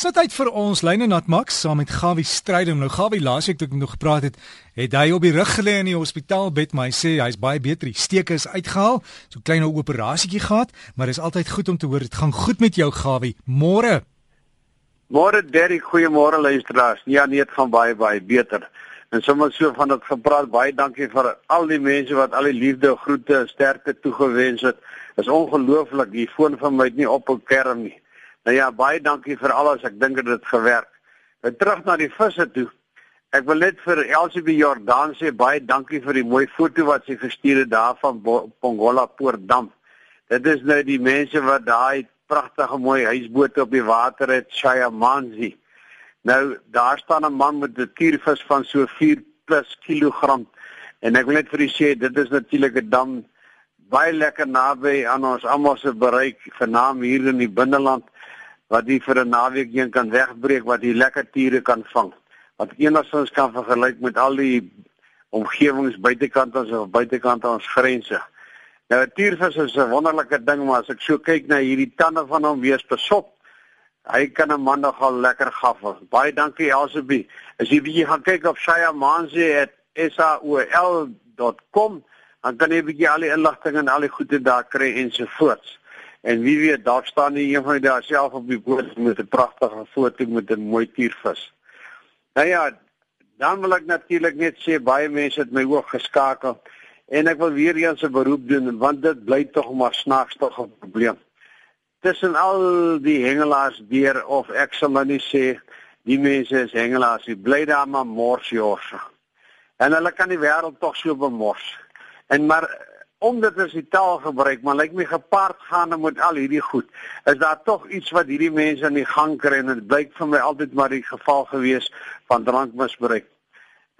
Sit uit vir ons lyne nat Max saam met Gawie Strydom. Nou Gawie laasweek toe ek nog gepraat het, het hy op die rug gelê in die hospitaalbed, maar hy sê hy's baie beter. Die steke is uitgehaal. So klein operasietjie gehad, maar dis altyd goed om te hoor dit gaan goed met jou Gawie. Môre. Môre Derry, goeiemôre luisteraars. Ja, nee, dit gaan baie baie beter. En sommer so van dit gepraat, baie dankie vir al die mense wat al die liefde, groete, sterkte toegewens het. Dit is ongelooflik. Die foon van my het nie op 'n kerm nie. Nou ja, baie dankie vir alles. Ek dink dit het gewerk. Nou terug na die visse toe. Ek wil net vir Elsie by Jordan sê baie dankie vir die mooi foto wat sy gestuur het daar van Pongola Poortdam. Dit is nou die mense wat daai pragtige mooi huisboot op die water het, Shayamanzi. Nou daar staan 'n man met 'n tiervis van so 4 plus kilogram en ek wil net vir u sê dit is natuurlik 'n dam baie lekker naby aan ons almal se bereik, vernaam hier in die binneland wat jy vir 'n naweek heen kan wegbreek wat jy lekker tiere kan vang. Wat enigstens kan vergelyk met al die omgewings buitekant ons of buitekant ons grense. Nou 'n tiervis is 'n wonderlike ding, maar as ek so kyk na hierdie tande van hom wees besop, hy kan 'n man nogal lekker gaffel. Baie dankie Elsabie. As jy bietjie gaan kyk op shayamanzi@saol.com, dan kan jy bietjie al die inligting en al die goede daar kry ensovoorts. En wie weet, daar staan nie een van die daar self op die boot met 'n pragtige foto met 'n mooi tiervis. Nou ja, dan wil ek natuurlik net sê baie mense het my ook geskakel en ek wil weer eens 'n beroep doen want dit bly tog maar snaaks tog 'n probleem. Tussen al die hengelaars deur of ek sal nou nie sê die mense is hengelaars, die bly daar maar mors jors. En hulle kan die wêreld tog so bemors. En maar omdat ons die taal gebruik, maar lyk my gepaard gaande met al hierdie goed, is daar tog iets wat hierdie mense in die gang kry en dit blyk vir my altyd maar die geval gewees van drankmisbruik.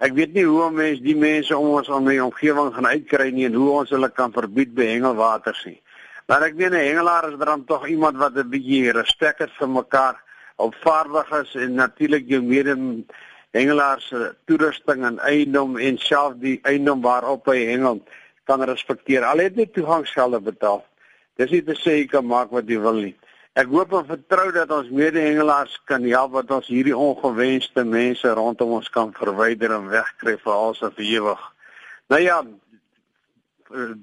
Ek weet nie hoe om mense die mense om ons om die omgewing gaan uitkry nie en hoe ons hulle kan verbied by hengelwaters nie. Maar ek weet 'n hengelaar is dan tog iemand wat 'n bietjie respek het vir mekaar, opvaardig is en natuurlik jou mede hengelaars se toerusting en eiendom en self die eiendom waarop hy hengel kan respekteer. Al het net toegangsgelde betaal. Dis nie te sê jy kan maak wat jy wil nie. Ek hoop en vertrou dat ons mede-hengelaars kan help wat ons hierdie ongewenste mense rondom ons kan verwyder en wegkry vir alsa vir ewig. Nou ja,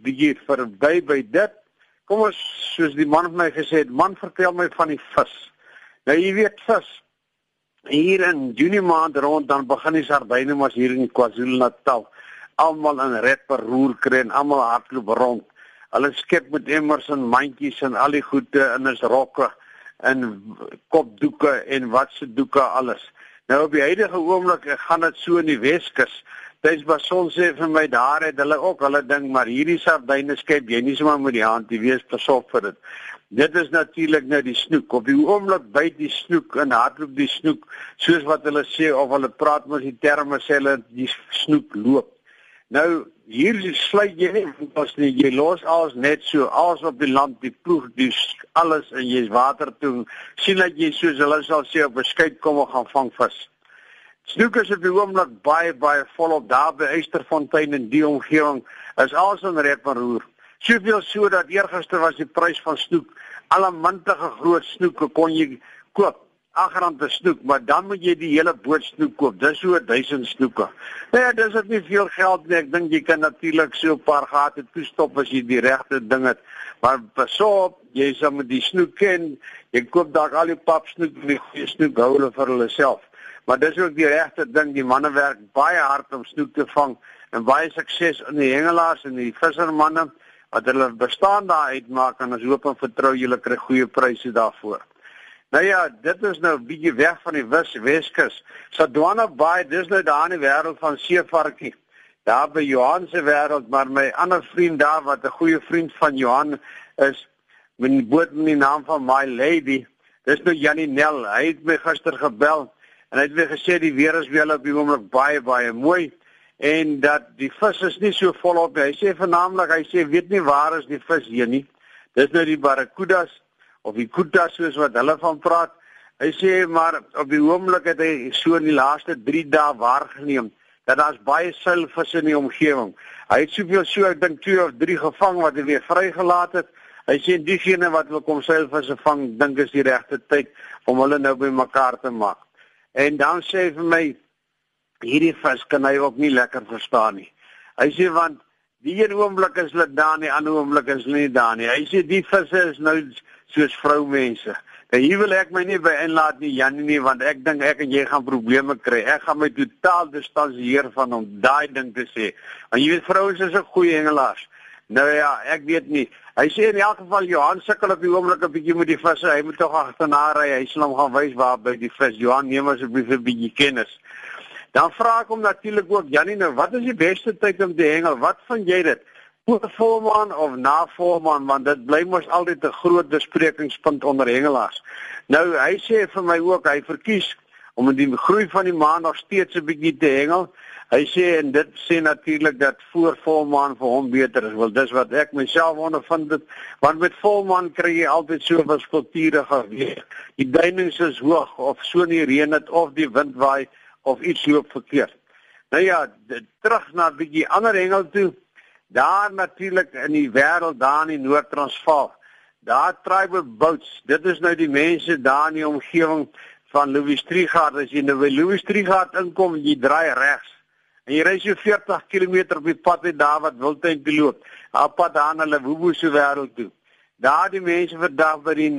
die verby by dit. Kom ons soos die man vir my gesê het, man vertel my van die vis. Nou jy weet vis. Hier in Junie maand rond dan begin die sardyne mas hier in KwaZulu-Natal almal in rapper roer kry en almal hardloop rond. Hulle skep met emmers en mandjies en al die goede in is rokke en kopdoeke en wat se doeke alles. Nou op die huidige oomblik gaan dit so in die Weskus. Dis bason sê vir my daar het hulle ook hulle ding maar hierdie sardyne skep jy nie sommer met die hand jy wees pasop vir dit. Dit is natuurlik nou die snoek. Op die oomblik byt die snoek en hardloop die snoek soos wat hulle sê of hulle praat met die terme sê hulle die snoek loop. Nou hier sluit jy nie pas nie. Jy los alles net so alles op die land, die ploeg, die alles en jy's water toe. sien dat jy soos hulle sal sê op 'n skei kom en gaan vang vis. Snoekers op die oomblik baie baie volop daar by Eysterfontein en die omgewing is alles in rep en roer. Soveel so dat eergister was die prys van snoek, alle mintige groot snoeke kon jy koop R8 per snoek, maar dan moet jy die hele boot snoek koop. Dis so 1000 snoeke. Nou ja, dis net nie veel geld nie. Ek dink jy kan natuurlik so 'n paar gate toestop as jy die regte ding het. Maar pasop, jy sal met die snoek ken. Jy koop dalk al die pap snoek vir die goeie snoek hou hulle vir hulle self. Maar dis ook die regte ding. Die manne werk baie hard om snoek te vang en baie sukses in die hengelaars en die vissermanne wat hulle bestaan daar uitmaak en ons hoop en vertrou julle kry goeie pryse daarvoor. Nou ja, dit is nou 'n bietjie weg van die Wes Weskus. Sadwana Bay, dis nou daar in die wêreld van seevarkie. Daar by Johan se wêreld, maar my ander vriend daar wat 'n goeie vriend van Johan is, met 'n boot met die naam van My Lady. Dis nou Janie Nel. Hy het my gister gebel en hy het weer gesê die weer is weer op die oomblik baie baie mooi en dat die vis is nie so volop nie. Hy sê vernaamlik, hy sê weet nie waar is die vis hier nie. Dis nou die barracudas of die kuta soos wat hulle van praat. Hy sê maar op die oomblik het hy so in die laaste 3 dae waargeneem dat daar's baie seilvisse in die omgewing. Hy het soveel so ek dink 2 of 3 gevang wat hy weer vrygelaat het Hy sê diegene wat wil kom seilvisse vang, dink is die regte tyd om hulle nou by mekaar te maak. En dan sê hy vir my hierdie vis kan hy ook nie lekker verstaan nie. Hy sê want die een oomblik is hulle daar, die ander oomblik is hulle nie daar nie. Hy sê die visse is nou soos vroumense. En hier wil ek my nie by inlaat nie Janie nie want ek dink ek en jy gaan probleme kry. Ek gaan my totaal distansieer van hom daai ding te sê. Want jy weet vrouens is 'n goeie hengelaars. Nou ja, ek weet nie. Hy sê in elk geval Johan sukkel op die oomblik 'n bietjie met die visse. Hy moet tog agterna ry. Hy sal hom gaan wys waar by die vis. Johan neem asseblief 'n bietjie kennis. Dan vra ek hom natuurlik ook Janie nou, wat is die beste tyd om te hengel? Wat van jy dit? voor volmaan of na volmaan want dit bly mos altyd 'n groot besprekingspunt onder hengelaars. Nou hy sê vir my ook hy verkies om in die groei van die maan nog steeds 'n bietjie te hengel. Hy sê en dit sê natuurlik dat voor volmaan vir hom beter is. Wel dis wat ek myself ondervind dit want met volmaan kry jy altyd so 'n skulptuurige weer. Die duinings is hoog of so nie reën dit of die wind waai of iets loop verkeerd. Nou ja, terug na 'n bietjie ander hengel toe daar natuurlik in die wêreld daar in Noord-Transvaal. Daar tribal boats. Dit is nou die mense daar in die omgewing van Louis Trigard. As jy nou by Louis Trigard inkom, jy draai regs. En jy ry so 40 km op die pad wat daar wat Wildtuin toe loop. Op pad daar na Lebobo se wêreld toe. Daar die mense vandag by die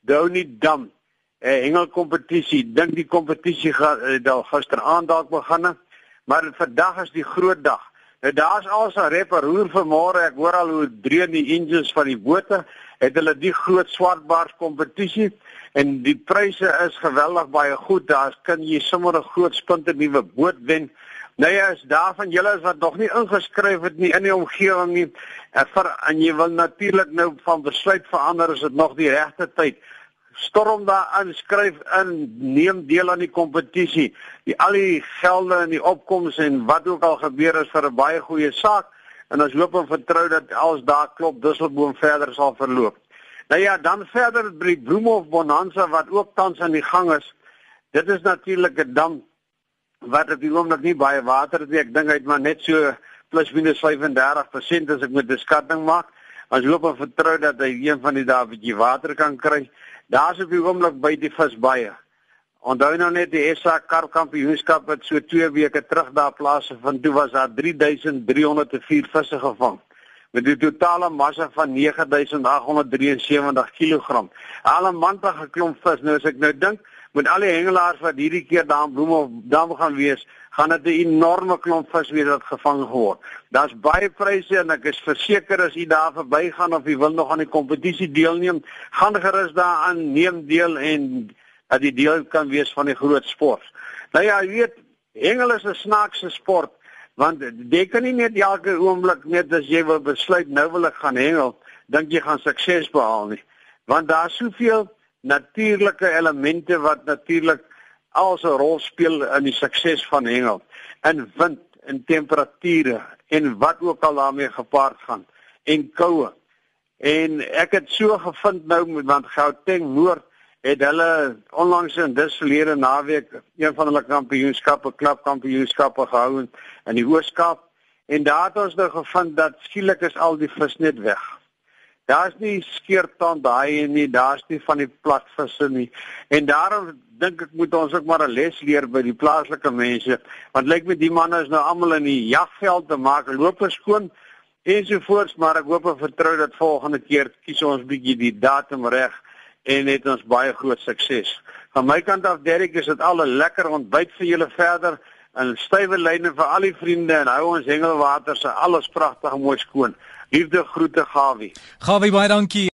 Downy Dam. 'n Hengelkompetisie. Dink die kompetisie gaan uh, gisteraand dalk begin. Maar vandag is die groot dag. Nou daar's al so 'n reparoer vanmôre. Ek hoor al hoe dreun die engines van die bote. Het hulle die groot swartbaars kompetisie en die pryse is geweldig baie goed. Daar kan jy sommer 'n groot spinte nuwe boot wen. Nou ja, is daar van julle wat nog nie ingeskryf het nie in die omgewing nie. En vir en jy wil natuurlik nou van besluit verander is dit nog die regte tyd storm daar in, skryf in, neem deel aan die kompetisie. Die al die gelde en die opkomste en wat ook al gebeur is vir 'n baie goeie saak en ons hoop en vertrou dat alles daar klop, Dusselboom verder sal verloop. Nou ja, dan verder by Bloemhof Bonanza wat ook tans aan die gang is. Dit is natuurlik 'n dam wat op die oomblik nie baie water het nie. Ek dink hy het maar net so plus minus 35% as ek met 'n skatting maak. Ons hoop en vertrou dat hy een van die dae 'n bietjie water kan kry. Daar's op die oomblik by die visbaie. Onthou nou net die SA Karpkampioenskap wat so 2 weke terug daar plaasgevind. Toe was daar 3304 visse gevang met 'n totale massa van 9873 kg. Al 'n mantige klomp vis. Nou as ek nou dink met al die hengelaars wat hierdie keer daar in Bloem of dan gaan wees, gaan dit 'n enorme klomp vis wees wat gevang word. Daar's baie pryse en ek is verseker as u daar verbygaan of u wil nog aan die kompetisie deelneem, gaan gerus daaraan neem deel en dat die deel kan wees van die groot sport. Nou ja, jy weet, hengel is 'n snaakse sport want jy kan nie net elke oomblik net as jy wil besluit nou wil ek gaan hengel, dink jy gaan sukses behaal nie. Want daar's soveel natuurlike elemente wat natuurlik als 'n rol speel in die sukses van hengel. In wind, in temperature en wat ook al daarmee gepaard gaan en koue. En ek het so gevind nou met want Gauteng Noord het hulle onlangs in dis verlede naweek een van hulle kampioenskappe, klapkampioenskappe gehou in die Hoërskool en daar het ons nou gevind dat skielik is al die vis net weg. Daar's nie skeertand daai nie, daar's nie van die platvisse nie. En daarom dink ek moet ons ook maar 'n les leer by die plaaslike mense, want lyk my die manne is nou almal in die jagveld te maak, loop skoon ensovoorts, maar ek hoop en vertrou dat volgende keer kies ons bietjie die datum reg en het ons baie groot sukses. Van my kant af Derek is dit al 'n lekker ontbyt vir julle verder en stywe lyne vir al die vriende en hou ons hengelwater se alles pragtig mooi skoon. Liefde groete Gawie. Gawie baie dankie.